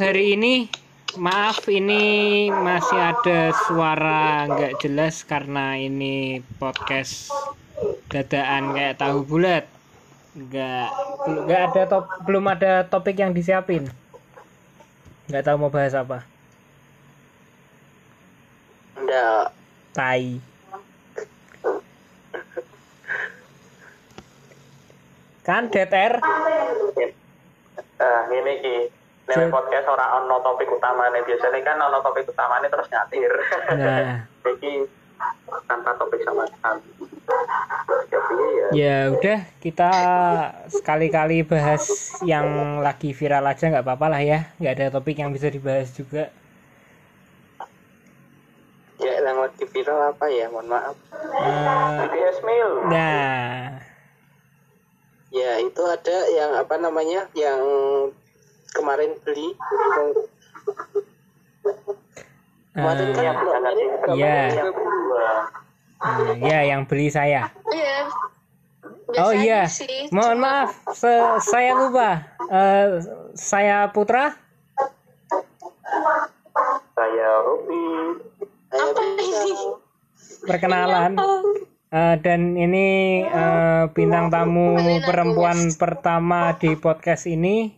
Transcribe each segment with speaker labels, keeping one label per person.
Speaker 1: hari ini maaf ini masih ada suara nggak jelas karena ini podcast dadaan kayak tahu bulat. Nggak nggak ada top belum ada topik yang disiapin. Nggak tahu mau bahas apa.
Speaker 2: Enggak.
Speaker 1: tai. Kan DTR
Speaker 2: Eh, ini ki. Nek podcast ora ono topik utamane biasanya kan ono topik utamane terus nyatir.
Speaker 1: nah
Speaker 2: Iki tanpa topik sama sekali. Ya ya?
Speaker 1: ya udah kita sekali-kali bahas yang lagi viral aja nggak apa-apa lah ya nggak ada topik yang bisa dibahas juga
Speaker 2: Ya yang lagi viral apa ya? Mohon maaf.
Speaker 1: Eh,
Speaker 2: BTS Mil.
Speaker 1: nah
Speaker 2: Ya itu ada yang apa namanya? Yang kemarin beli kemarin kan
Speaker 1: Iya.
Speaker 2: yang kedua.
Speaker 1: eh, ya yang beli saya
Speaker 3: Iya.
Speaker 1: oh iya
Speaker 3: sih.
Speaker 1: mohon maaf se- saya lupa Eh, saya Putra
Speaker 2: Saya
Speaker 3: Apa ini?
Speaker 1: perkenalan Eh, dan ini eh, bintang tamu perempuan pertama di podcast ini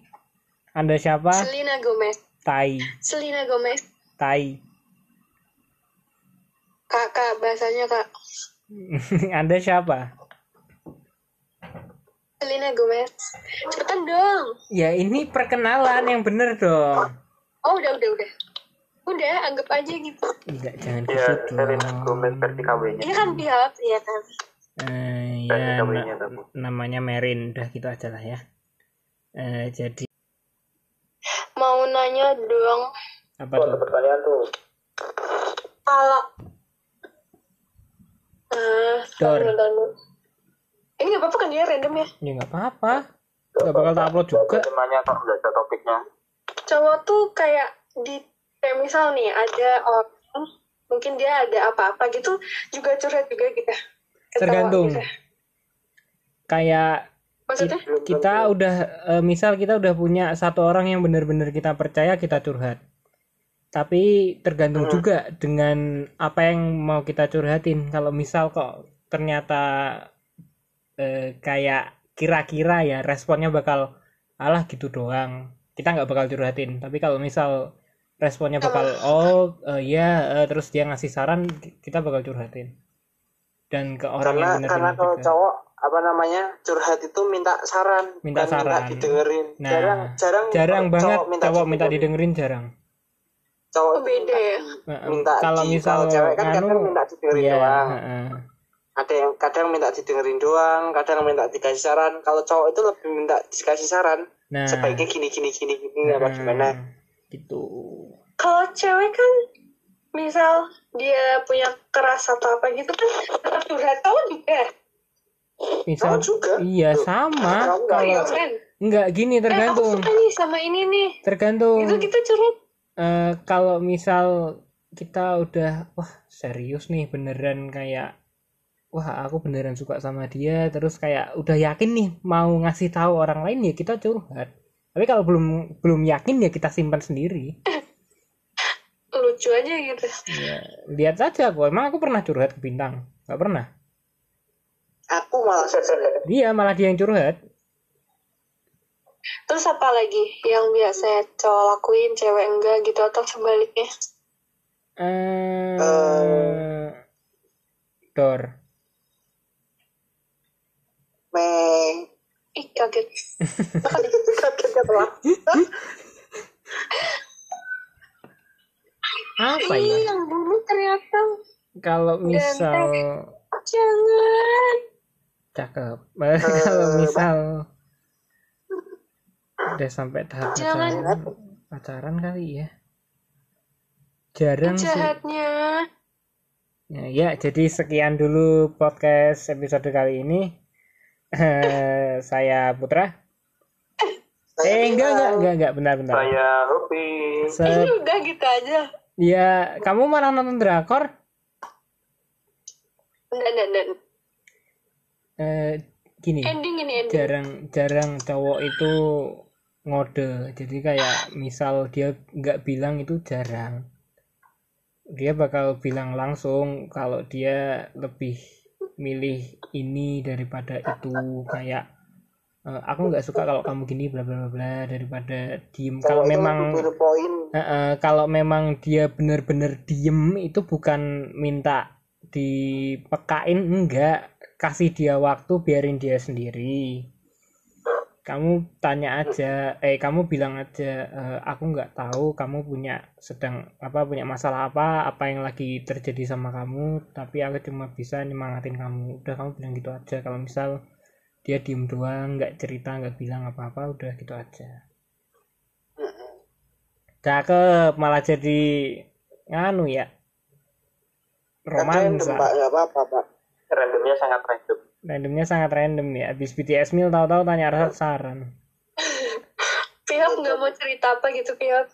Speaker 1: anda siapa
Speaker 3: Selena Gomez.
Speaker 1: Tai
Speaker 3: Selena Gomez.
Speaker 1: Tai
Speaker 3: Kakak bahasanya kak.
Speaker 1: anda siapa
Speaker 3: Selena Gomez. Cepetan dong.
Speaker 1: ya ini perkenalan yang bener dong
Speaker 3: Oh udah udah udah. Udah anggap aja gitu.
Speaker 1: enggak jangan
Speaker 2: Ya,
Speaker 1: gitu
Speaker 2: Selena
Speaker 1: dong
Speaker 2: Gomez versi KW-nya.
Speaker 3: Ini kan pihak ya kan.
Speaker 1: Eh, ya namanya Merin udah gitu aja lah ya Eh, jadi
Speaker 3: Mau nanya dong.
Speaker 1: apa tuh
Speaker 2: pertanyaan tuh.
Speaker 3: Kalau Eh,
Speaker 1: Dor.
Speaker 3: dulu. Ini nggak apa-apa kan ya random ya?
Speaker 1: ya nggak apa-apa nggak bakal tak upload juga
Speaker 2: Temanya kok udah ada topiknya.
Speaker 3: Cowok tuh kayak di kayak misal nih ada orang mungkin dia ada apa-apa gitu juga curhat juga gitu. Ketawa
Speaker 1: tergantung
Speaker 3: gitu.
Speaker 1: kayak
Speaker 3: Maksudnya?
Speaker 1: kita udah eh, misal kita udah punya satu orang yang benar-benar kita percaya kita curhat. Tapi tergantung juga dengan apa yang mau kita curhatin. Kalau misal kok ternyata eh, kayak kira-kira ya responnya bakal alah gitu doang. Kita nggak bakal curhatin. Tapi kalau misal responnya bakal oh eh, ya eh, terus dia ngasih saran kita bakal curhatin. Dan ke orang
Speaker 2: Karena
Speaker 1: yang
Speaker 2: karena
Speaker 1: benar-benar
Speaker 2: kalau
Speaker 1: kita-
Speaker 2: cowok apa namanya curhat itu minta saran,
Speaker 1: Minta
Speaker 2: bukan
Speaker 1: saran.
Speaker 2: didengerin.
Speaker 1: Nah,
Speaker 2: jarang jarang
Speaker 1: jarang banget
Speaker 2: cowok
Speaker 1: cowok minta
Speaker 2: didengerin.
Speaker 1: jarang
Speaker 2: Cowok
Speaker 3: Oh, beda ya?
Speaker 2: Minta
Speaker 1: kalau
Speaker 2: di-
Speaker 1: misal
Speaker 2: kalau cewek kan
Speaker 1: nganu,
Speaker 2: kadang minta didengerin
Speaker 1: iya,
Speaker 2: doang.
Speaker 1: heeh.
Speaker 2: Ada yang kadang minta didengerin doang, kadang minta dikasih saran. Kalau cowok itu lebih minta dikasih saran.
Speaker 1: nah
Speaker 2: Sebaiknya gini gini gini gini apa
Speaker 1: nah,
Speaker 2: gimana?
Speaker 1: gitu
Speaker 3: Kalau cewek kan misal dia punya keras atau apa gitu kan tetap curhat cowok juga.
Speaker 1: Misal
Speaker 2: Cowok juga.
Speaker 1: iya sama.
Speaker 3: Oh iya
Speaker 1: kalau enggak gini
Speaker 3: Eh aku
Speaker 1: tergantung.
Speaker 3: suka nih sama ini nih.
Speaker 1: tergantung.
Speaker 3: Itu kita curhat.
Speaker 1: Eh, kalau misal kita udah wah serius nih beneran kayak wah aku beneran suka sama dia terus kayak udah yakin nih mau ngasih tahu orang lain ya kita curhat. Tapi kalau belum belum yakin ya kita simpan sendiri.
Speaker 3: Lucu aja gitu.
Speaker 1: ya, lihat saja aku. Emang aku pernah curhat ke bintang? Nggak pernah
Speaker 2: Aku malah
Speaker 1: dia malah dia yang curhat
Speaker 3: Terus apa lagi yang biasa cowok lakuin cewek enggak gitu atau sebaliknya?
Speaker 1: eh dor
Speaker 2: meng
Speaker 3: Ih kaget.
Speaker 2: kaget kata
Speaker 1: apa
Speaker 3: Ih
Speaker 1: ya
Speaker 3: yang dulu ternyata
Speaker 1: kalau misal
Speaker 3: jangan.
Speaker 1: Cakep. Kalau misal udah sampai tahap pacaran. Pacaran kali ya. Jarang sih.
Speaker 3: Jahatnya.
Speaker 1: ya, ya jadi sekian dulu podcast episode kali ini. Eh, saya Putra. Eh enggak enggak enggak enggak benar benar
Speaker 2: Saya Rupi.
Speaker 1: Se-
Speaker 3: Ini udah gitu aja.
Speaker 1: ya kamu mana nonton drakor?
Speaker 3: Enggak, enggak, enggak.
Speaker 1: Eh, gini
Speaker 3: Ending ini ending.
Speaker 1: jarang jarang cowok itu ngode. Jadi kayak misal dia nggak bilang itu jarang. Dia bakal bilang langsung kalau dia lebih milih ini daripada itu. Kayak "Eh, aku nggak suka kalau kamu gini bla bla bla daripada diem. Kalau
Speaker 2: itu
Speaker 1: memang Eh, eh, kalau memang dia bener-bener diem itu bukan minta dipekain enggak kasih dia waktu biarin dia sendiri. Kamu tanya aja eh kamu bilang aja "Eh, aku nggak tahu kamu punya sedang apa punya masalah apa apa yang lagi terjadi sama kamu tapi aku cuma bisa nyemangatin kamu. Udah kamu bilang gitu aja. Kalau misal dia diem doang nggak cerita nggak bilang apa-apa udah gitu aja. Cakep malah jadi nganu ya. Romansa.
Speaker 2: Nggak apa-apa pak
Speaker 4: randomnya sangat random.
Speaker 1: Randomnya sangat random ya. Habis BTS mil tahu-tahu tanya rasa saran.
Speaker 3: Pihak nggak mau cerita apa gitu pihak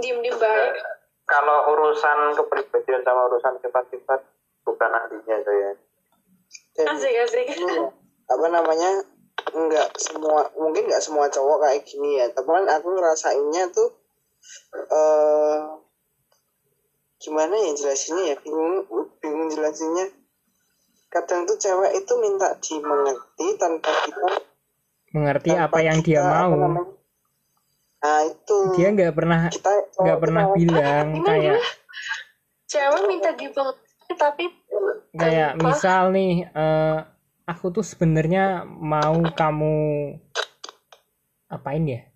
Speaker 3: diem diem baik.
Speaker 4: kalau urusan kepribadian sama urusan sifat-sifat bukan ahlinya saya
Speaker 3: asik asik.
Speaker 2: ya, apa namanya nggak semua mungkin nggak semua cowok kayak gini ya. Tapi kan aku ngerasainnya tuh eh gimana ya jelasinnya ya? Bingung bingung jelasinnya kadang tuh cewek itu minta dimengerti tanpa kita
Speaker 1: mengerti
Speaker 2: tanpa
Speaker 1: apa yang dia
Speaker 2: kita,
Speaker 1: mau.
Speaker 2: namanya, nah itu
Speaker 1: dia nggak pernah
Speaker 2: kita
Speaker 1: nggak pernah
Speaker 2: mau-
Speaker 1: bilang
Speaker 3: Gimana,
Speaker 1: kayak
Speaker 3: cewek minta dimengerti tapi
Speaker 1: kayak
Speaker 3: tanpa-
Speaker 1: misal nih eh, aku tuh sebenarnya mau kamu apain ya?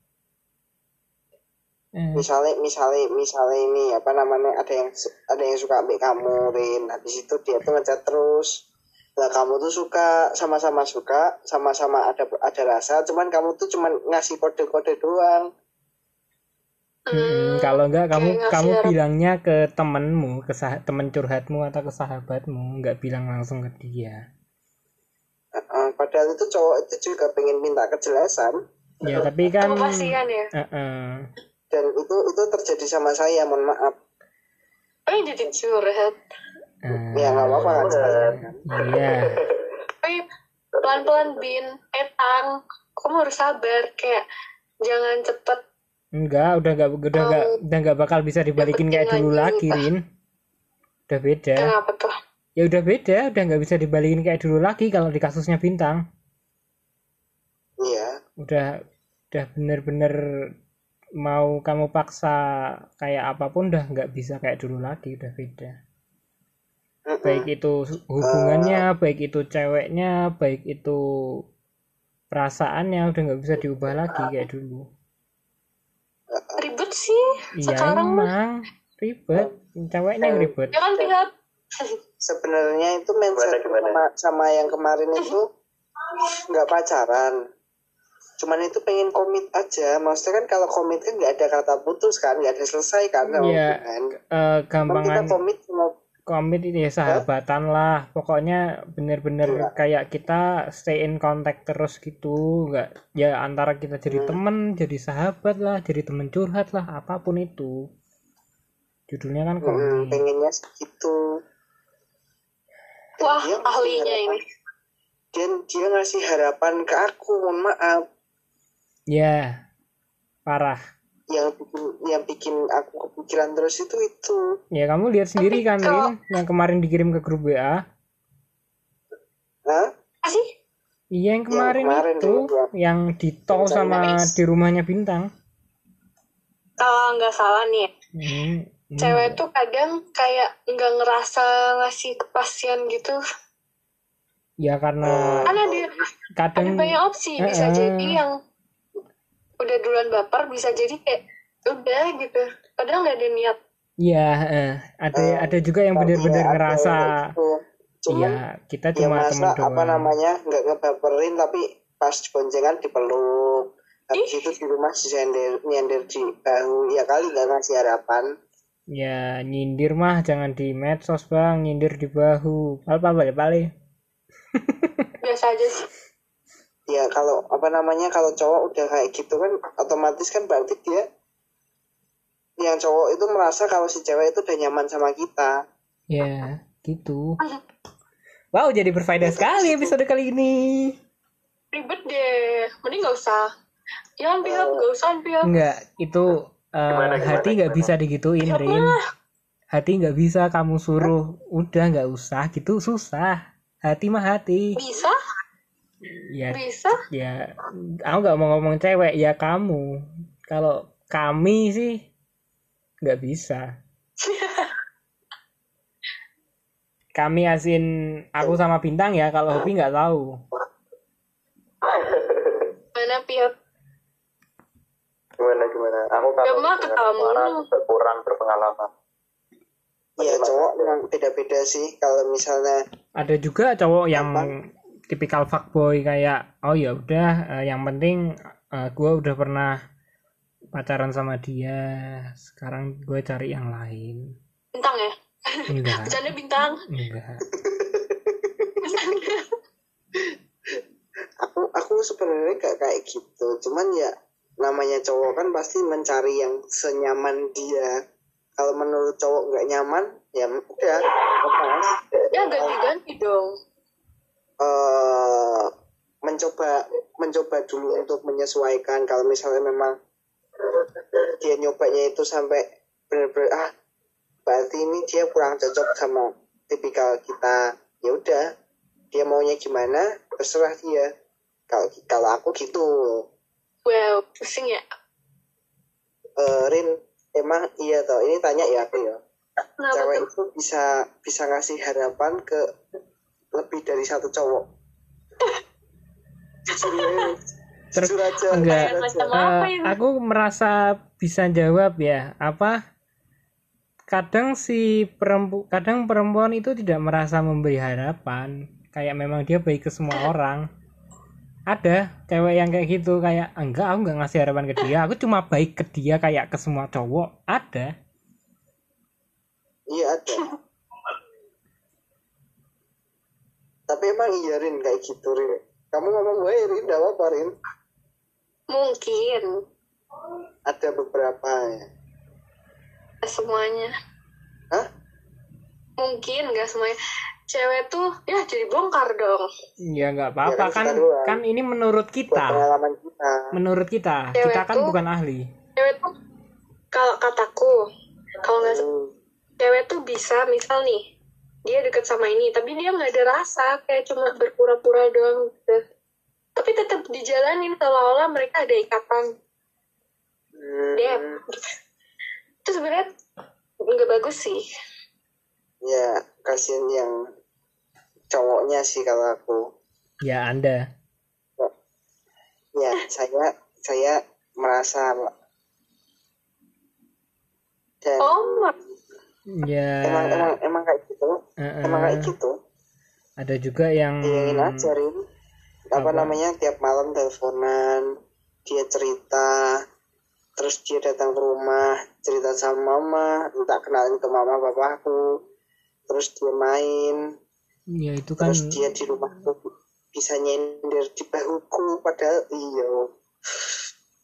Speaker 1: Eh,
Speaker 2: misalnya misalnya misalnya ini apa namanya ada yang ada yang suka ambil kamu Rin. Habis itu dia tuh ngechat terus lah kamu tuh suka sama-sama suka sama-sama ada ada rasa cuman kamu tuh cuman ngasih kode-kode doang.
Speaker 1: Mm, kalau enggak kamu kamu
Speaker 3: harapan.
Speaker 1: bilangnya ke temenmu ke sah- temen curhatmu atau ke sahabatmu nggak bilang langsung ke dia.
Speaker 2: Heeh, padahal itu cowok itu juga pengen minta kejelasan.
Speaker 1: Ya tapi kan
Speaker 3: ya?
Speaker 1: Eh, eh.
Speaker 2: dan itu itu terjadi sama saya mohon maaf.
Speaker 3: Oh yang jadi curhat
Speaker 1: Eh,
Speaker 2: ya nggak apa-apa kan
Speaker 1: iya.
Speaker 3: Tapi pelan pelan bin. Etang kamu harus sabar kayak jangan cepet.
Speaker 1: Enggak udah enggak udah enggak udah enggak bakal bisa dibalikin kayak dulu
Speaker 3: lagi,
Speaker 1: lagi Rin. Udah beda.
Speaker 3: Kenapa tuh?
Speaker 1: Ya udah beda udah nggak bisa dibalikin kayak dulu lagi kalau di kasusnya bintang.
Speaker 2: Iya.
Speaker 1: Udah udah bener-bener mau kamu paksa kayak apa pun udah nggak bisa kayak dulu lagi udah beda Baik itu hubungannya baik itu ceweknya baik itu perasaannya udah nggak bisa diubah lagi kayak dulu.
Speaker 3: Ribet sih
Speaker 1: iya
Speaker 3: sekarang. mah
Speaker 1: emang ribet. Ceweknya yang ribet.
Speaker 3: Ya kan pihak
Speaker 2: sebenarnya itu mindset sama, sama yang kemarin itu nggak pacaran. Cuman itu pengen komit aja. Maksudnya kan kalau komit kan nggak ada kata putus kan nggak ada selesai kan
Speaker 1: Iya.
Speaker 2: hubungan.
Speaker 1: Eh,
Speaker 2: Cuman kita
Speaker 1: gampangan
Speaker 2: komit cuma
Speaker 1: komit ini ya sahabatan lah. Pokoknya bener-bener
Speaker 2: Iya.
Speaker 1: kayak kita stay in contact terus gitu. Nggak ya antara kita jadi
Speaker 2: Hmm.
Speaker 1: temen jadi sahabat lah jadi temen curhat lah apa pun itu. Judulnya kan
Speaker 2: mm,
Speaker 1: komit.
Speaker 2: pengennya segitu
Speaker 3: wah
Speaker 2: Dia
Speaker 3: ahlinya
Speaker 2: harapan.
Speaker 3: ini.
Speaker 2: Dia dia ngasih harapan ke aku mohon maaf.
Speaker 1: Ya parah
Speaker 2: yang bikin yang bikin aku kepikiran terus itu itu
Speaker 1: ya kamu lihat sendiri
Speaker 3: Tapi
Speaker 1: kan
Speaker 3: kalau-
Speaker 1: Rin yang kemarin dikirim ke grup WA
Speaker 2: Hah?
Speaker 3: apa sih
Speaker 1: iya yang kemarin,
Speaker 2: kemarin
Speaker 1: itu
Speaker 2: ya.
Speaker 1: yang di tol
Speaker 2: Yang
Speaker 1: sama di rumahnya bintang
Speaker 3: kalau nggak salah nih
Speaker 1: Hmm, hmm.
Speaker 3: cewek tuh kadang kayak nggak ngerasa ngasih kepastian gitu
Speaker 1: ya karena
Speaker 3: kan ada ada
Speaker 1: kadang
Speaker 3: banyak opsi bisa
Speaker 1: eh.
Speaker 3: jadi yang udah duluan baper bisa jadi kayak udah gitu padahal nggak ada niat
Speaker 1: Iya, eh, ada
Speaker 2: Eh,
Speaker 1: ada juga yang benar-benar
Speaker 2: ada
Speaker 1: ngerasa
Speaker 2: gitu. cuman
Speaker 1: iya kita
Speaker 2: ya
Speaker 1: cuma teman doang.
Speaker 2: apa namanya nggak ngebaperin tapi pas boncengan dipeluk habis itu di rumah nyender nyender di bahu ya kali nggak ngasih harapan
Speaker 1: Ya nyindir mah jangan di medsos bang, nyindir di bahu. Apa balik balik?
Speaker 3: biasa aja sih
Speaker 2: ya kalau apa namanya kalau cowok udah kayak gitu kan otomatis kan berarti dia yang cowok itu merasa kalau si cewek itu udah nyaman sama kita
Speaker 1: Ya gitu. Wow jadi berfaedah sekali episode kali ini.
Speaker 3: ribet deh mending nggak usah Jangan pihak, gak usah pihak.
Speaker 1: Enggak, itu eh,
Speaker 4: Gimana, gimana,
Speaker 1: hati nggak bisa digituin,
Speaker 3: Ya
Speaker 1: Rin. Hati nggak bisa kamu suruh, udah nggak usah gitu susah. Hati mah hati.
Speaker 3: Bisa,
Speaker 1: Ya,
Speaker 3: bisa.
Speaker 1: ya, aku nggak mau ngomong cewek, ya kamu. Kalau kami sih nggak bisa. Kami asin aku sama bintang ya, kalau hobi nggak tahu.
Speaker 3: Mana pihak?
Speaker 4: gimana gimana aku
Speaker 3: Ya,
Speaker 4: kalau dengan
Speaker 3: kamu.
Speaker 4: orang berkurang berpengalaman
Speaker 2: Iya cowok memang beda-beda sih kalau misalnya
Speaker 1: ada juga cowok yang
Speaker 2: Apa?
Speaker 1: Tipikal fuckboy kayak oh ya udah eh, yang penting gue udah pernah pacaran sama dia sekarang gue cari yang lain
Speaker 3: Bintang ya?
Speaker 1: enggak
Speaker 3: Bercanda bintang.
Speaker 1: enggak
Speaker 2: aku aku sebenarnya gak kayak gitu cuman ya namanya cowok kan pasti mencari yang senyaman dia kalau menurut cowok nggak nyaman ya udah lepas
Speaker 3: Ya ganti-ganti dong.
Speaker 2: Eh mencoba mencoba dulu untuk menyesuaikan. Kalau misalnya memang dia nyobanya itu sampai bener-bener ah berarti ini dia kurang cocok sama tipikal kita. Ya udah dia maunya gimana terserah dia. Kalau kalau aku gitu.
Speaker 3: Wow, pusing ya.
Speaker 2: Eh, Rin emang iya toh? Ini tanya ya aku ya.
Speaker 3: Kenapa
Speaker 2: cewek
Speaker 3: tuh?
Speaker 2: itu bisa bisa ngasih harapan ke lebih dari satu cowok jujur.
Speaker 1: Terus-
Speaker 2: jujur aja
Speaker 1: enggak.
Speaker 2: aja.
Speaker 3: Ini?
Speaker 1: aku merasa bisa jawab ya apa kadang si perempu kadang perempuan itu tidak merasa memberi harapan kayak memang dia baik ke semua orang ada cewek yang kayak gitu kayak enggak aku nggak ngasih harapan ke dia aku cuma baik ke dia kayak ke semua cowok ada
Speaker 2: Iya ada. Tapi emang iya Rin kayak gitu Rin. Kamu ngomong gue Rin, gak apa Rin.
Speaker 3: Mungkin.
Speaker 2: Ada beberapa ya.
Speaker 3: Semuanya.
Speaker 2: Hah?
Speaker 3: Mungkin nggak semuanya. Cewek tuh, ya jadi bongkar dong.
Speaker 1: ya nggak apa-apa
Speaker 2: Ya kan
Speaker 1: kan
Speaker 2: doang.
Speaker 1: kan ini menurut kita
Speaker 2: pengalaman kita.
Speaker 1: menurut kita
Speaker 3: Cewek
Speaker 1: kita kan
Speaker 3: tuh-
Speaker 1: bukan ahli
Speaker 3: Cewek tuh, kalau kataku, kalau nggak
Speaker 2: Hmm,
Speaker 3: cewek tuh bisa misal nih dia deket sama ini tapi dia nggak ada rasa kayak cuma berpura-pura doang gitu tapi tetap dijalanin seolah-olah mereka ada ikatan
Speaker 2: hmm,
Speaker 3: Dem. itu sebenarnya nggak bagus sih
Speaker 2: Ya kasihan yang cowoknya sih kalau aku.
Speaker 1: ya anda
Speaker 2: Ya saya saya merasa dan
Speaker 3: oh
Speaker 1: ya
Speaker 2: emang emang emang kayak gitu.
Speaker 1: eh, eh,
Speaker 2: Emang kayak gitu.
Speaker 1: ada juga yang
Speaker 2: ingin aja Rin apa,
Speaker 1: Apa?
Speaker 2: namanya tiap malam teleponan dia cerita terus dia datang ke rumah cerita sama mama minta kenalin ke mama papaku terus dia main.
Speaker 1: Ya itu kan
Speaker 2: terus dia di rumah tuh bisa nyender di bahuku padahal iya.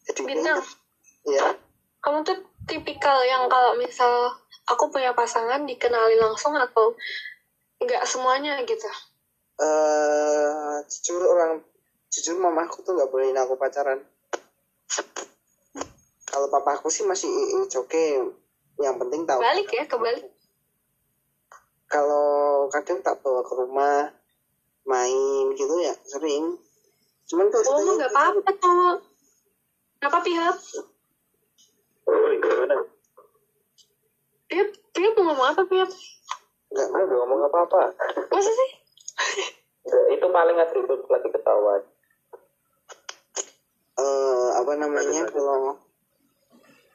Speaker 2: Jadi
Speaker 3: bintang
Speaker 2: ya
Speaker 3: kamu tuh tipikal yang kalau misal aku punya pasangan dikenalin langsung atau nggak semuanya gitu?
Speaker 2: Eh jujur orang jujur mamaku tuh nggak bolehin aku pacaran. Kalau papaku sih masih it's okay yang penting tahu.
Speaker 3: Balik ya kebalik.
Speaker 2: Kalau kadang tak bawa ke rumah main gitu ya sering. Cuman kalau
Speaker 3: oh nggak apa-apa tuh. Apa pihak pihak pihak mau ngomong apa pihak
Speaker 2: nggak
Speaker 4: Aku nggak ngomong apa-apa.
Speaker 3: Masa sih?
Speaker 4: Itu paling atribut lagi ketahuan.
Speaker 2: Eh, apa namanya kalau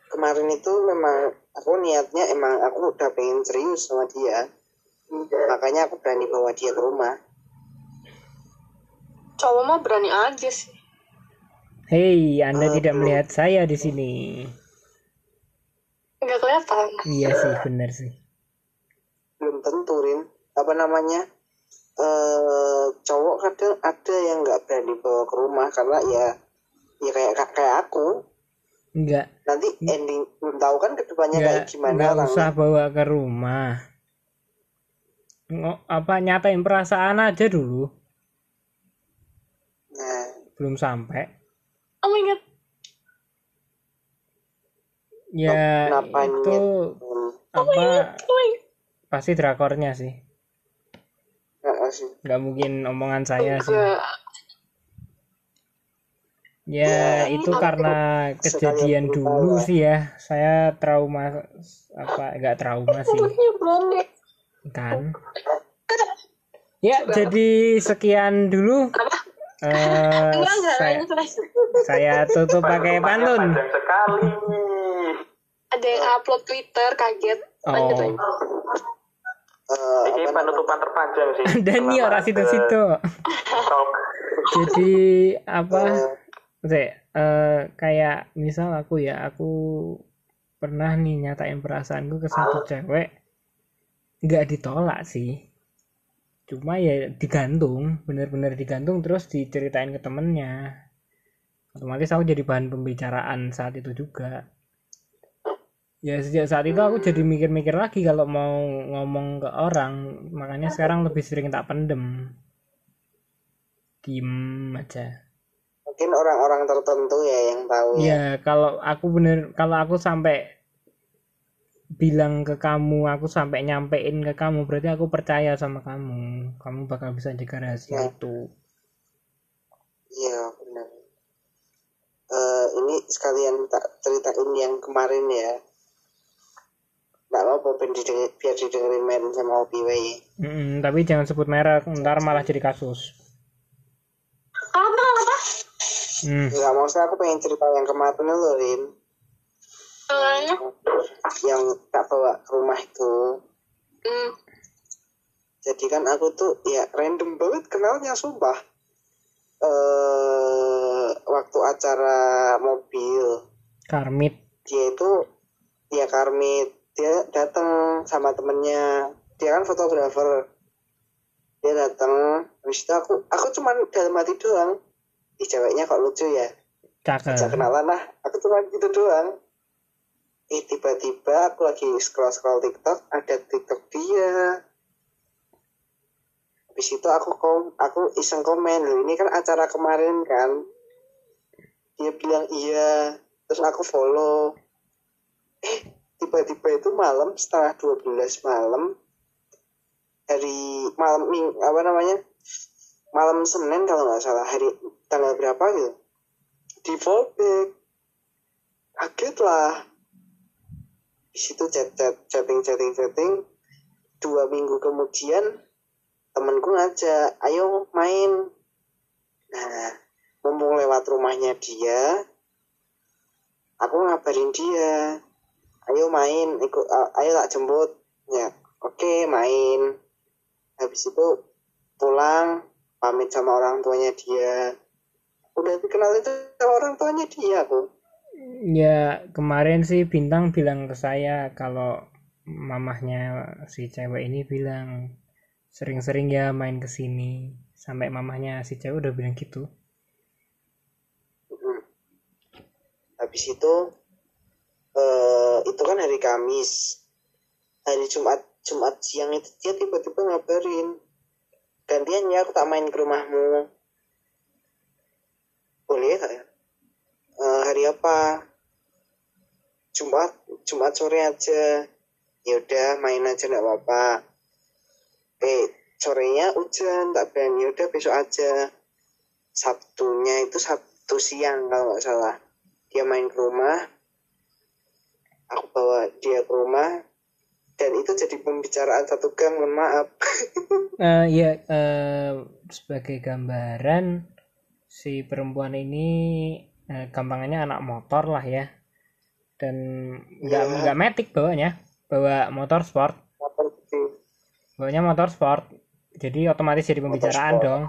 Speaker 2: kemarin itu memang aku niatnya emang aku udah pengen serius sama dia. Makanya aku berani bawa dia ke rumah.
Speaker 3: Cowok mah berani aja sih.
Speaker 1: Hei, Anda tidak melihat saya di sini.
Speaker 3: Nggak kelihatan.
Speaker 1: Iya sih, benar sih.
Speaker 2: belum tentu Rin. Apa namanya? Eh cowok kadang ada yang nggak berani bawa ke rumah karena ya ya kayak kayak aku.
Speaker 1: Enggak,
Speaker 2: nanti ending belum tahu kan ke depannya kayak
Speaker 1: enggak,
Speaker 2: gimana
Speaker 1: enggak
Speaker 2: orangnya.
Speaker 1: usah bawa ke rumah. Ngo- apa nyatain perasaan aja dulu,
Speaker 2: nah.
Speaker 1: Belum sampai.
Speaker 3: oh my god
Speaker 1: ya
Speaker 2: Kenapa
Speaker 1: itu apa pasti drakornya sih.
Speaker 2: Nggak
Speaker 1: mungkin omongan saya sih. Ya itu karena kejadian dulu sih ya. Saya trauma apa nggak trauma sih.
Speaker 3: blonde.
Speaker 1: kan? Ya jadi sekian dulu. Eh,
Speaker 3: Enggak, enggak,
Speaker 1: saya, saya tutup pakai pantun.
Speaker 3: Ada yang upload Twitter, kaget. Lanjut,
Speaker 1: oh.
Speaker 3: Lanjut.
Speaker 2: Eh,
Speaker 4: Ini penutupan terpanjang sih.
Speaker 1: dan nih orang situ-situ. jadi apa? Maksudnya, eh, kayak misal aku ya aku pernah nih nyatain perasaanku ke satu cewek. Nggak ditolak sih. Cuma ya digantung bener-bener digantung terus diceritain ke temennya. Otomatis aku jadi bahan pembicaraan saat itu juga ya sejak saat itu aku jadi mikir-mikir lagi kalau mau ngomong ke orang makanya sekarang lebih sering tak pendem diem aja
Speaker 2: mungkin orang-orang tertentu ya yang tahu ya.
Speaker 1: Ya, kalau aku bener, kalau aku sampai bilang ke kamu, aku sampai nyampein ke kamu, berarti aku percaya sama kamu. Kamu bakal bisa jaga rahasia
Speaker 2: Ya.
Speaker 1: itu.
Speaker 2: Iya benar. Eh ini sekalian tak ceritain yang kemarin ya. Nggak apa biar didengar, biar didengerin main sama Opi wae.
Speaker 1: Mm-mm, tapi jangan sebut merek, ntar malah jadi kasus.
Speaker 3: Apa, apa?
Speaker 1: Hmm.
Speaker 2: Nggak maksudnya aku pengen cerita yang kemarin loh Rin.
Speaker 3: Namanya?
Speaker 2: Yang tak bawa ke rumah itu.
Speaker 3: Hmm.
Speaker 2: Jadi kan aku tuh ya random banget kenalnya sumpah. Eh waktu acara mobil
Speaker 1: Karmit.
Speaker 2: dia itu dia karmit dia datang sama temennya. Dia kan fotografer. Dia datang habis itu aku aku cuman dalam hati doang. Ih ceweknya kok lucu ya?
Speaker 1: Cakep.
Speaker 2: Ajak kenalan lah. Aku cuma gitu doang. Eh tiba-tiba aku lagi scroll scroll TikTok ada TikTok dia. Habis itu aku kom aku iseng komen loh ini kan acara kemarin kan? Dia bilang iya. Terus aku follow. Eh tiba-tiba itu malam setengah 12 malam hari malam ming apa namanya? Malam Senin kalau nggak salah hari tanggal berapa gitu. Di fallback. Kaget lah di situ chat chat chatting chatting chatting. Dua minggu kemudian temenku ngajak ayo main. Nah mumpung lewat rumahnya dia aku ngabarin dia ayo main ikut uh, ayo tak jemput. Ya oke main. Habis itu pulang pamit sama orang tuanya dia. Udah dikenal itu sama orang tuanya dia aku
Speaker 1: Ya, kemarin sih Bintang bilang ke saya kalau mamahnya si cewek ini bilang sering-sering ya main ke sini. Sampai mamahnya si cewek udah bilang gitu.
Speaker 2: Habis itu eh itu kan hari Kamis. Hari Jumat Jumat siang itu dia tiba-tiba ngabarin. Gantian ya aku tak main ke rumahmu. Boleh ya? "Eh, hari apa? Jumat Jumat sore aja. Ya udah main aja nggak apa-apa. Eh sorenya hujan tak bilang ya udah besok aja. Sabtunya itu Sabtu siang kalau nggak salah. Dia main ke rumah aku bawa dia ke rumah dan itu jadi pembicaraan satu gang mohon maaf
Speaker 1: Eh ya, eh, sebagai gambaran si perempuan ini eh, gampangannya anak motor lah ya. Dan nggak
Speaker 2: Iya.
Speaker 1: nggak metik bawanya, bawa motor sport,
Speaker 2: Motor gede.
Speaker 1: bawanya motor sport. Jadi otomatis jadi pembicaraan dong.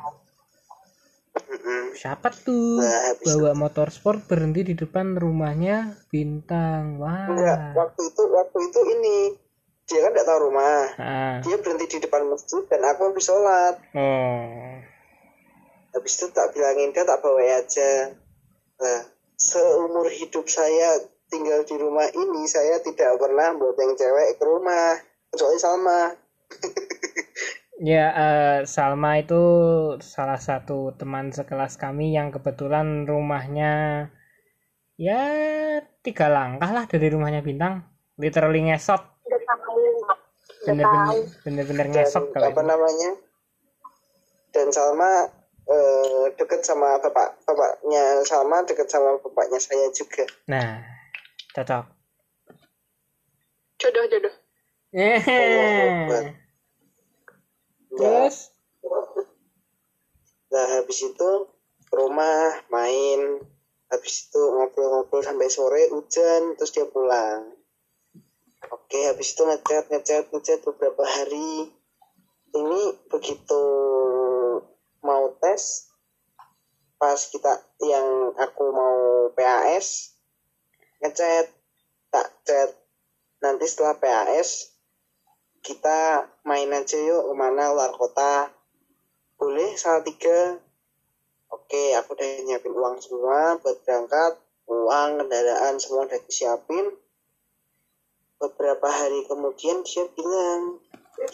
Speaker 1: Siapa tuh?
Speaker 2: Nah,
Speaker 1: bawa motor sport berhenti di depan rumahnya bintang.
Speaker 2: Enggak
Speaker 1: wah
Speaker 2: waktu itu waktu itu ini. Dia kan nggak tahu rumah.
Speaker 1: Ah.
Speaker 2: dia berhenti di depan masjid dan aku habis sholat.
Speaker 1: Oh.
Speaker 2: Habis itu tak bilangin dia tak bawa aja. Nah seumur hidup saya tinggal di rumah ini saya tidak pernah bawa yang cewek ke rumah. Kecuali Salma
Speaker 1: ya eh, Salma itu salah satu teman sekelas kami yang kebetulan rumahnya ya tiga langkah lah dari rumahnya bintang. Literally ngesot. Bener-bener bener-bener
Speaker 2: dan
Speaker 1: ngesot kalau
Speaker 2: apa
Speaker 1: itu.
Speaker 2: namanya? Dan Salma eh, deket sama bapak bapaknya Salma deket sama bapaknya saya juga.
Speaker 1: Nah cocok.
Speaker 3: Jodoh jodoh.
Speaker 1: Hehehe. Terus?
Speaker 2: Nah habis itu ke rumah main. Habis itu ngobrol-ngobrol sampai sore hujan terus dia pulang. Oke habis itu ngechat ngechat ngechat beberapa hari. Ini begitu mau tes pas kita yang aku mau PAS ngechat tak chat. Nanti setelah PAS kita main aja yuk ke mana luar kota. Boleh salah tiga. Oke aku udah nyiapin uang semua buat berangkat. Uang kendaraan semua udah disiapin. Beberapa hari kemudian dia bilang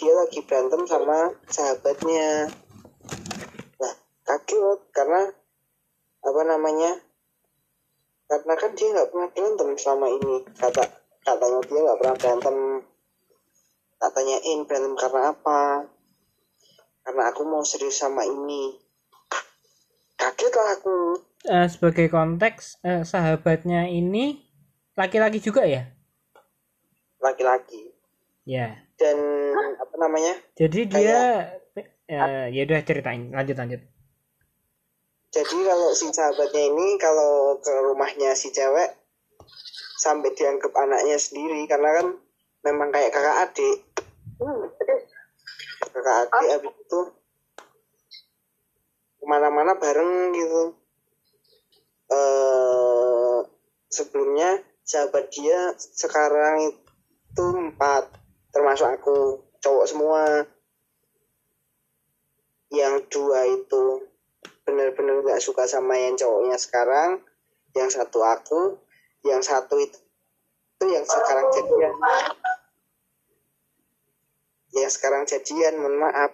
Speaker 2: dia lagi berantem sama sahabatnya. Nah kaget karena apa namanya? Karena kan dia nggak pernah berantem selama ini. Kata katanya dia nggak pernah berantem tak tanyain berantem karena apa? Karena aku mau serius sama ini. Kaget lah aku.
Speaker 1: Eh, sebagai konteks eh, sahabatnya ini laki-laki juga ya?
Speaker 2: Laki-laki.
Speaker 1: Ya.
Speaker 2: Dan apa namanya?
Speaker 1: Jadi dia eh, ya udah ceritain lanjut lanjut.
Speaker 2: Jadi kalau si sahabatnya ini kalau ke rumahnya si cewek sampai dianggap anaknya sendiri karena kan memang kayak kakak adik
Speaker 3: hmm,
Speaker 2: kakak adik habis itu ke mana-mana bareng gitu. Eh sebelumnya sahabat dia sekarang itu empat termasuk aku cowok semua. Yang dua itu benar-benar nggak suka sama yang cowoknya sekarang yang satu aku yang satu itu itu yang sekarang jadian yang sekarang jadian mohon maaf.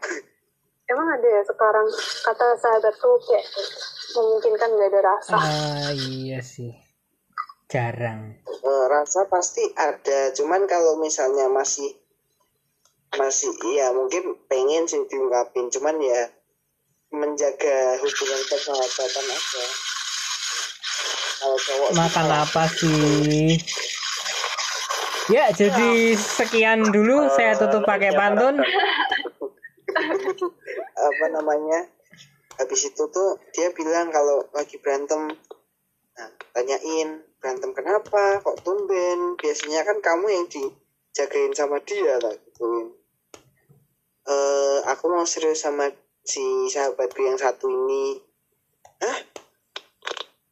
Speaker 3: Emang ada ya sekarang? Kata sahabatku kayak memungkinkan gak ada rasa.
Speaker 1: Ah iya sih. Jarang.
Speaker 2: Eh, rasa pasti ada. Cuman kalau misalnya masih masih ya mungkin pengen sih diungkapin. Cuman ya menjaga hubungan persahabatan aja. Kalau cowok
Speaker 1: makan apa sih ya jadi sekian dulu. Saya tutup pakai pantun.
Speaker 2: apa namanya? Habis itu tuh dia bilang kalau lagi berantem. Nah, tanyain berantem kenapa? Kok tumben? Biasanya kan kamu yang dijagain sama dia tak gituin eh aku mau serius sama si sahabatku yang satu ini. Hah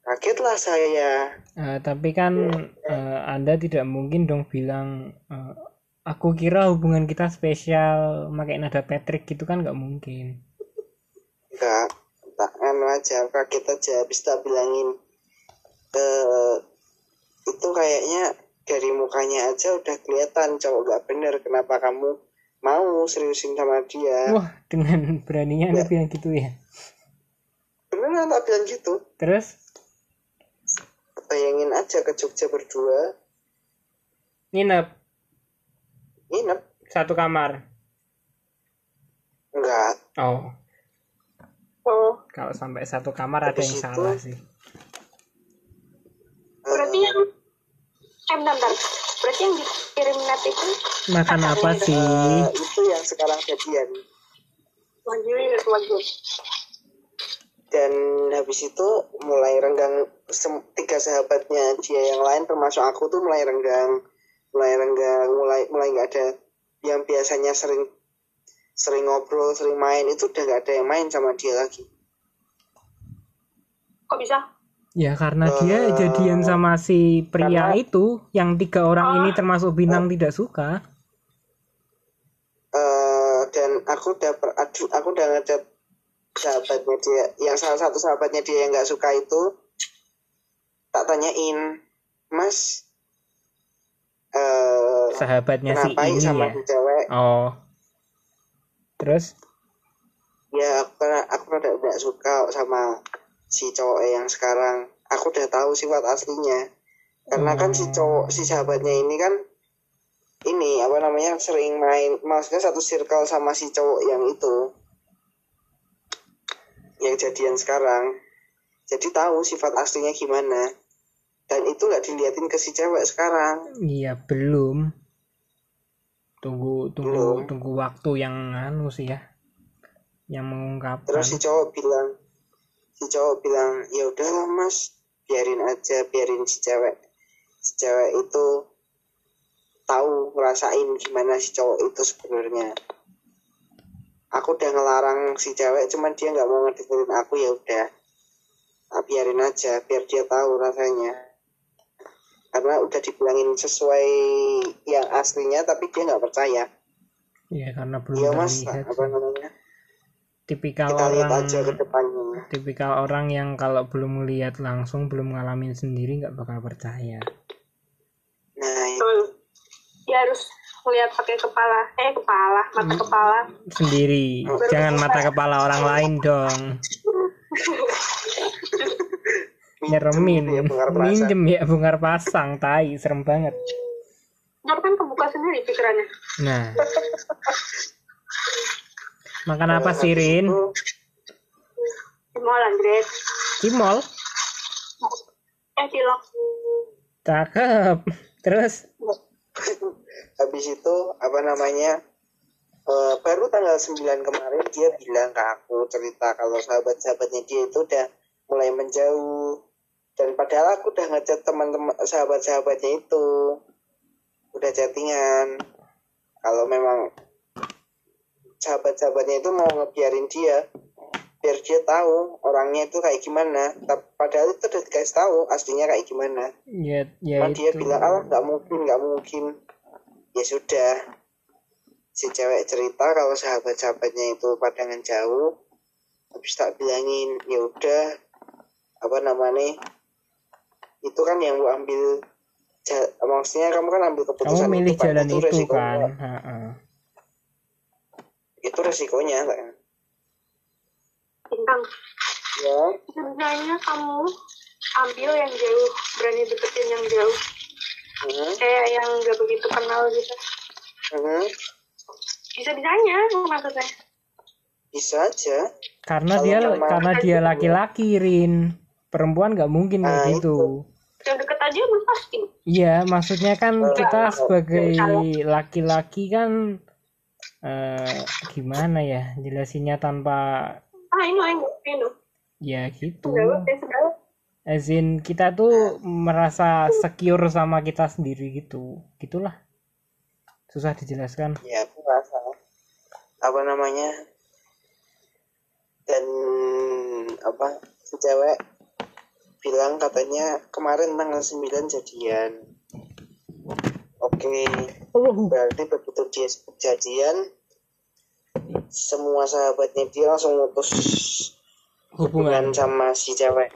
Speaker 2: kagetlah saya.
Speaker 1: Eh, tapi kan eh, anda tidak mungkin dong bilang eh, aku kira hubungan kita spesial pakai nada Patrick gitu kan nggak mungkin.
Speaker 2: Enggak tak anu aja kaget aja habis tak bilangin. Eh itu kayaknya dari mukanya aja udah kelihatan cowok gak bener kenapa kamu mau seriusin sama dia?
Speaker 1: Wah dengan beraninya anda bilang gitu ya?
Speaker 2: Beneran tak bilang gitu.
Speaker 1: Terus
Speaker 2: bayangin aja ke Jogja berdua.
Speaker 1: Nginep.
Speaker 2: Nginep.
Speaker 1: Satu kamar.
Speaker 2: Enggak.
Speaker 1: Oh.
Speaker 3: Oh.
Speaker 1: Kalau sampai satu kamar ada yang
Speaker 2: Habis itu-
Speaker 1: salah sih.
Speaker 3: Berarti yang eh bentar, bentar. berarti yang dikirim net itu
Speaker 1: makan apa sih?
Speaker 2: Eh, itu yang sekarang jadian.
Speaker 3: Lanjut lanjut
Speaker 2: dan habis itu mulai renggang tiga sahabatnya dia yang lain termasuk aku tuh mulai renggang mulai renggang mulai mulai nggak ada yang biasanya sering sering ngobrol sering main itu udah nggak ada yang main sama dia lagi.
Speaker 3: Kok bisa?
Speaker 1: Ya karena dia
Speaker 2: Eh,
Speaker 1: jadian sama si pria
Speaker 2: karena-
Speaker 1: itu yang tiga orang ini termasuk bintang tidak suka.
Speaker 2: Eh, dan aku udah per- aku udah ngechat sahabatnya dia yang salah satu sahabatnya dia yang nggak suka itu tak tanyain mas eh
Speaker 1: sahabatnya si ini
Speaker 2: sama
Speaker 1: ya?
Speaker 2: cewek?
Speaker 1: Oh. Terus?
Speaker 2: Ya aku aku rada nggak suka sama si cowok yang sekarang. Aku udah tahu sifat aslinya. Karena kan si cowok si sahabatnya ini kan ini apa namanya sering main maksudnya satu circle sama si cowok yang itu yang jadian sekarang jadi tahu sifat aslinya gimana dan itu nggak diliatin ke si cewek sekarang
Speaker 1: Iya belum. Tunggu tunggu
Speaker 2: Belum.
Speaker 1: tunggu waktu yang anu sih ya, yang mengungkapkan.
Speaker 2: terus si cowok bilang si cowok bilang ya udahlah mas biarin aja biarin si cewek si cewek itu tahu ngerasain gimana si cowok itu sebenarnya aku udah ngelarang si cewek cuman dia nggak mau ngedengerin aku ya udah tak biarin aja biar dia tahu rasanya karena udah dibilangin sesuai yang aslinya tapi dia nggak percaya
Speaker 1: Iya karena belum
Speaker 2: iya mas
Speaker 1: terlihat.
Speaker 2: apa namanya
Speaker 1: Tipikal
Speaker 2: kita lihat
Speaker 1: orang
Speaker 2: aja ke depannya
Speaker 1: tipikal orang yang kalau belum melihat langsung belum ngalamin sendiri nggak bakal percaya.
Speaker 2: nah
Speaker 3: Betul. Dia harus melihat pakai kepala, eh kepala, mata
Speaker 1: Hmm.
Speaker 3: kepala.
Speaker 1: Sendiri, jangan mata kepala orang lain dong. Nyeremin,
Speaker 2: ya perasaan.
Speaker 1: minjem ya bungar pasang, tai, serem banget.
Speaker 3: Ntar kan kebuka sendiri pikirannya.
Speaker 1: Nah, makan apa sih Rin?
Speaker 2: Itu,
Speaker 3: Di mall Andres.
Speaker 1: Cimol,
Speaker 3: Eh cilok.
Speaker 1: cakep. Terus,
Speaker 2: habis itu apa namanya eh, baru tanggal 9 kemarin dia bilang ke aku cerita kalau sahabat-sahabatnya dia itu udah mulai menjauh. Dan padahal aku udah ngechat teman-teman sahabat-sahabatnya itu. Udah chattingan. Kalau memang sahabat-sahabatnya itu mau ngebiarin dia biar dia tahu orangnya itu kayak gimana. Tapi padahal itu udah dikasih tahu aslinya kayak gimana.
Speaker 1: Ya, ya
Speaker 2: Cuman dia
Speaker 1: itu.
Speaker 2: bilang ah nggak mungkin nggak mungkin ya sudah si cewek cerita kalau sahabat-sahabatnya itu padangan jauh habis tak bilangin ya udah apa namanya itu kan yang lu ambil maksudnya kamu kan ambil keputusan
Speaker 1: Kamu milih
Speaker 2: itu,
Speaker 1: jalan itu,
Speaker 2: resikonya.
Speaker 1: kan. Ha-ha.
Speaker 2: itu resikonya kan
Speaker 3: Bintang.
Speaker 2: ya
Speaker 3: Sebenarnya kamu ambil yang jauh, berani deketin yang jauh.
Speaker 2: Hmm,
Speaker 3: Kayak yang gak begitu kenal gitu.
Speaker 2: hmm,
Speaker 3: Bisa-bisanya maksudnya.
Speaker 2: bisa aja
Speaker 1: Karena
Speaker 2: Kalau
Speaker 1: dia karena dia laki-laki Rin. Perempuan nggak mungkin kayak
Speaker 2: Nah,
Speaker 1: gitu.
Speaker 3: Yang deket aja pasti.
Speaker 1: Iya, maksudnya kan kita sebagai laki-laki kan eh, gimana ya jelasinnya tanpa
Speaker 3: Ah ini ini
Speaker 1: ya gitu.
Speaker 3: Segala,
Speaker 1: Azin kita tuh merasa secure sama kita sendiri gitu. Gitulah. Susah dijelaskan.
Speaker 2: ya aku rasa apa namanya dan apa si cewek bilang katanya kemarin tanggal 9 jadian oke berarti begitu dia jadian semua sahabatnya dia langsung putus hubungan
Speaker 1: Hubungan.
Speaker 2: sama si cewek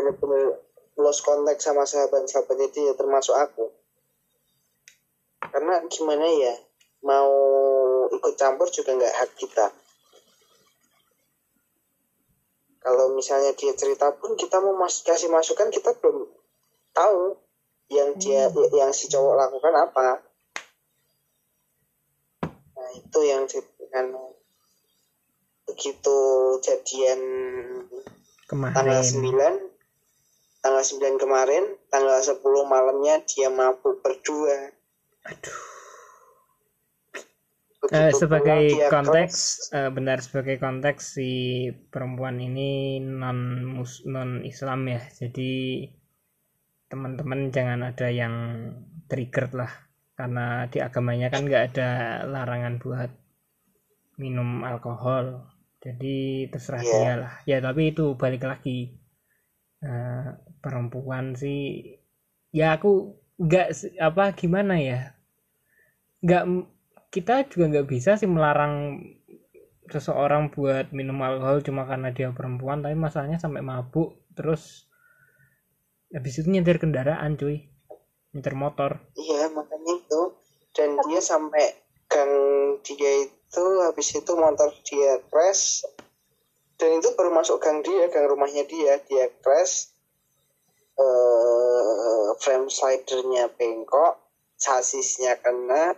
Speaker 2: bener-bener lost contact sama sahabat-sahabatnya dia termasuk aku. Karena gimana ya mau ikut campur juga nggak hak kita. Kalau misalnya dia cerita pun kita mau mas kasih masukan kita belum tahu yang dia yang si cowok lakukan apa. Nah itu yang dengan begitu jadian tanggal
Speaker 1: Kemarin.
Speaker 2: 9 tanggal 9 kemarin tanggal 10 malamnya dia mabuk berdua.
Speaker 1: Eh,
Speaker 2: Begitu
Speaker 1: sebagai konteks eh, benar sebagai konteks si perempuan ini non mus non Islam ya. Jadi teman-teman jangan ada yang trigger lah. Karena di agamanya kan nggak ada larangan buat minum alkohol. Jadi terserah
Speaker 2: Iya.
Speaker 1: dia lah. Ya tapi itu balik lagi. Eh, perempuan sih ya aku nggak apa gimana ya nggak kita juga nggak bisa sih melarang seseorang buat minum alkohol cuma karena dia perempuan tapi masalahnya sampai mabuk terus habis itu nyetir kendaraan cuy. Nyetir motor.
Speaker 2: Iya makanya itu. Dan dia sampai gang dia itu habis itu motor dia crash. Dan itu baru masuk gang dia gang rumahnya dia dia crash eh, frame slidernya bengkok sasisnya kena.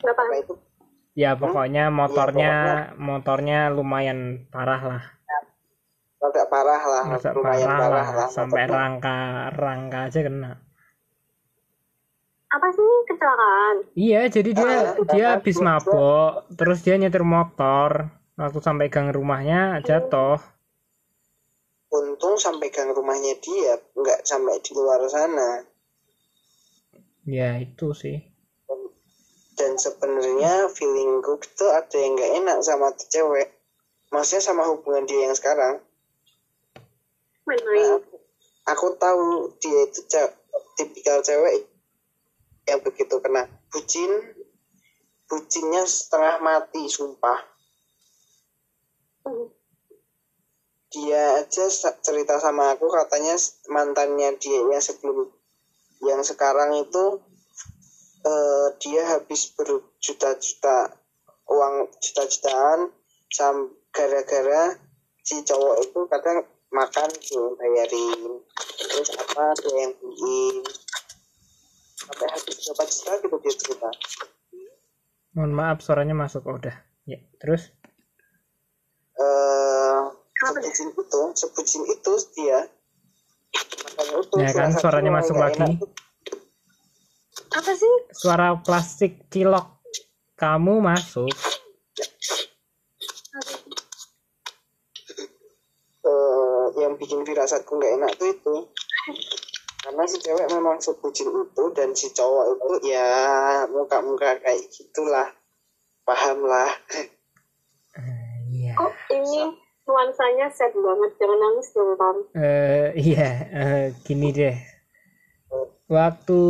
Speaker 2: Apa itu?
Speaker 1: Ya pokoknya motornya
Speaker 2: pokoknya-
Speaker 1: motornya lumayan parah lah.
Speaker 2: Agak parah lah
Speaker 1: Masa
Speaker 2: lumayan
Speaker 1: parah,
Speaker 2: parah,
Speaker 1: lah
Speaker 2: lah
Speaker 1: sampai
Speaker 2: motornya.
Speaker 1: rangka rangka aja kena.
Speaker 3: Apa sih? Kecelakaan.
Speaker 1: Iya jadi dia
Speaker 2: Ah,
Speaker 1: dia habis mabok terus dia nyetir motor. Waktu sampai gang rumahnya jatuh
Speaker 2: untung sampai gang rumahnya dia nggak sampai di luar sana.
Speaker 1: Ya itu sih.
Speaker 2: Dan sebenarnya feelingku tuh ada yang nggak enak sama tuh cewek. Maksudnya sama hubungan dia yang sekarang. Nah, aku tahu dia itu ce- tipikal cewek yang begitu kena bucin. Bucinnya setengah mati sumpah.
Speaker 3: Hmm.
Speaker 2: Dia aja cerita sama aku katanya mantannya dia yang sebelum yang sekarang itu eh, dia habis berjuta-juta uang juta-jutaan sam gara-gara si cowok itu kadang makan tuh bayarin terus apa dia yang beliin. Sampai habis berapa juta gitu dia cerita.
Speaker 1: Mohon maaf suaranya masuk. Oh, udah. Ya terus
Speaker 2: Sebutin itu sebutin itu dia. Makanya itu
Speaker 1: Ya kan, suaranya masuk lagi.
Speaker 2: enak
Speaker 3: apa sih?
Speaker 1: Suara plastik cilok. Kamu masuk.
Speaker 2: Eh, yang bikin firasatku nggak enak tuh itu. Karena si cewek memang sebutin itu dan si cowok itu ya muka-muka kayak gitulah. Paham lah.
Speaker 1: Eh, iya.
Speaker 3: Kok ini nuansanya sad banget jangan nangis dong Tom
Speaker 1: Eh, iya eh, gini deh. Waktu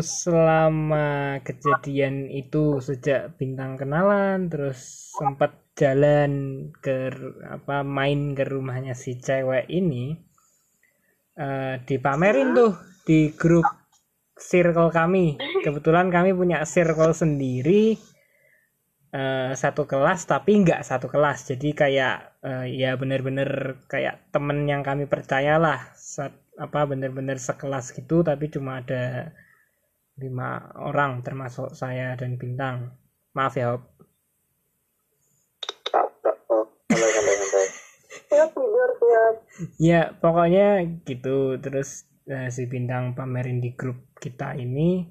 Speaker 1: selama kejadian itu sejak bintang kenalan terus sempat jalan ke apa main ke rumahnya si cewek ini eh, dipamerin tuh di grup circle kami. Kebetulan kami punya circle sendiri eh, satu kelas tapi nggak satu kelas. Jadi kayak eh, ya bener-bener kayak temen yang kami percayalah. Sat- apa bener-bener sekelas gitu tapi cuma ada lima orang termasuk saya dan bintang. Maaf ya Hop.
Speaker 2: oh
Speaker 3: ya
Speaker 1: pokoknya gitu. Terus eh, si bintang pamerin di grup kita ini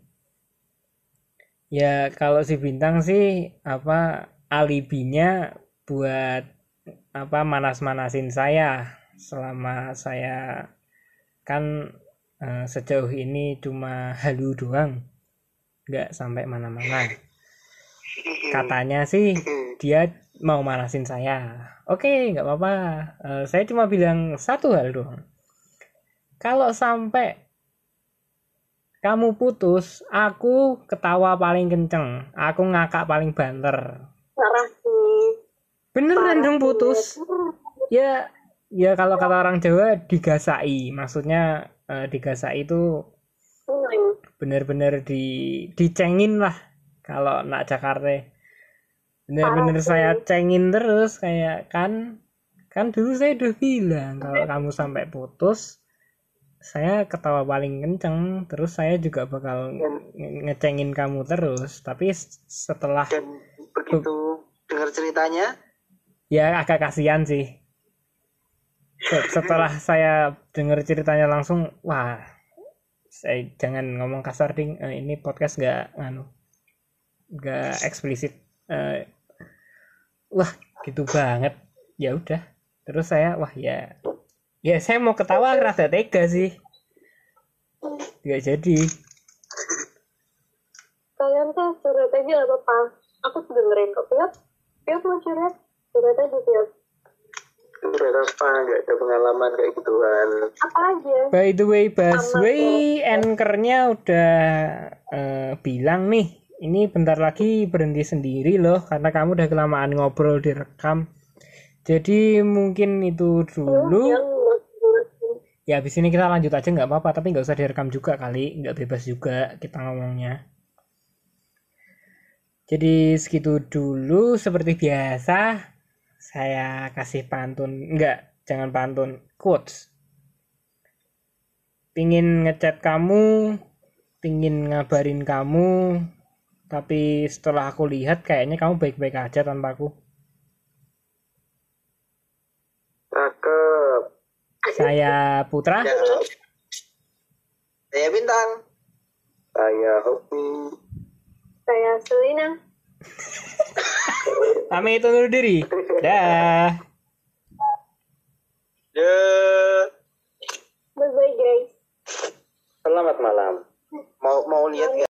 Speaker 1: ya kalau si bintang sih apa alibinya buat apa manas-manasin saya selama saya kan eh, sejauh ini cuma halu doang nggak sampai mana-mana. Katanya sih dia mau manasin saya. Oke nggak apa-apa. Eh, saya cuma bilang satu hal doang. Kalau sampai kamu putus aku ketawa paling kenceng. Aku ngakak paling banter.
Speaker 3: Parah sih.
Speaker 1: Beneran dong putus. Ya ya kalau kata orang Jawa digasai maksudnya eh, digasai itu
Speaker 3: Hmm.
Speaker 1: bener-bener di dicengin lah kalau nak Jakarta. Bener-bener saya cengin terus kayak kan kan dulu saya udah bilang kalau kamu sampai putus saya ketawa paling kenceng terus saya juga bakal nge- ngecengin kamu terus. Tapi setelah
Speaker 2: dan begitu dengar ceritanya?
Speaker 1: Ya agak kasihan sih. Se- setelah saya dengar ceritanya langsung wah saya jangan ngomong kasar ding. Eh, ini podcast nggak nganu nggak eksplisit. Eh, wah gitu banget. Ya udah. Terus saya wah ya ya saya mau ketawa rada tega sih. Nggak jadi.
Speaker 3: Kalian tuh curhat aja gak apa-apa. Aku dengerin kok. Piot Piot mau curhat curhat aja Piot
Speaker 2: curhat apa? Nggak ada pengalaman kayak gituan.
Speaker 3: Apa aja?
Speaker 1: By the way, Baswe, anchornya udah eh, bilang nih, ini bentar lagi berhenti sendiri loh, karena kamu udah kelamaan ngobrol direkam. Jadi mungkin itu dulu.
Speaker 3: yang
Speaker 1: Ya habis ini kita lanjut aja nggak apa-apa, tapi nggak usah direkam juga kali, nggak bebas juga kita ngomongnya. Jadi segitu dulu, seperti biasa, saya kasih pantun, nggak, jangan pantun, quotes. pingin ngechat kamu pingin ngabarin kamu tapi setelah aku lihat kayaknya kamu baik-baik aja tanpa aku
Speaker 4: Cakep.
Speaker 1: Saya Putra
Speaker 2: Ya. Saya bintang.
Speaker 4: Saya Hoki.
Speaker 3: Saya Selina.
Speaker 1: pamit undur diri dah
Speaker 2: Ya.
Speaker 3: Bye-bye guys.
Speaker 4: Selamat malam.
Speaker 2: Mau mau lihat nggak?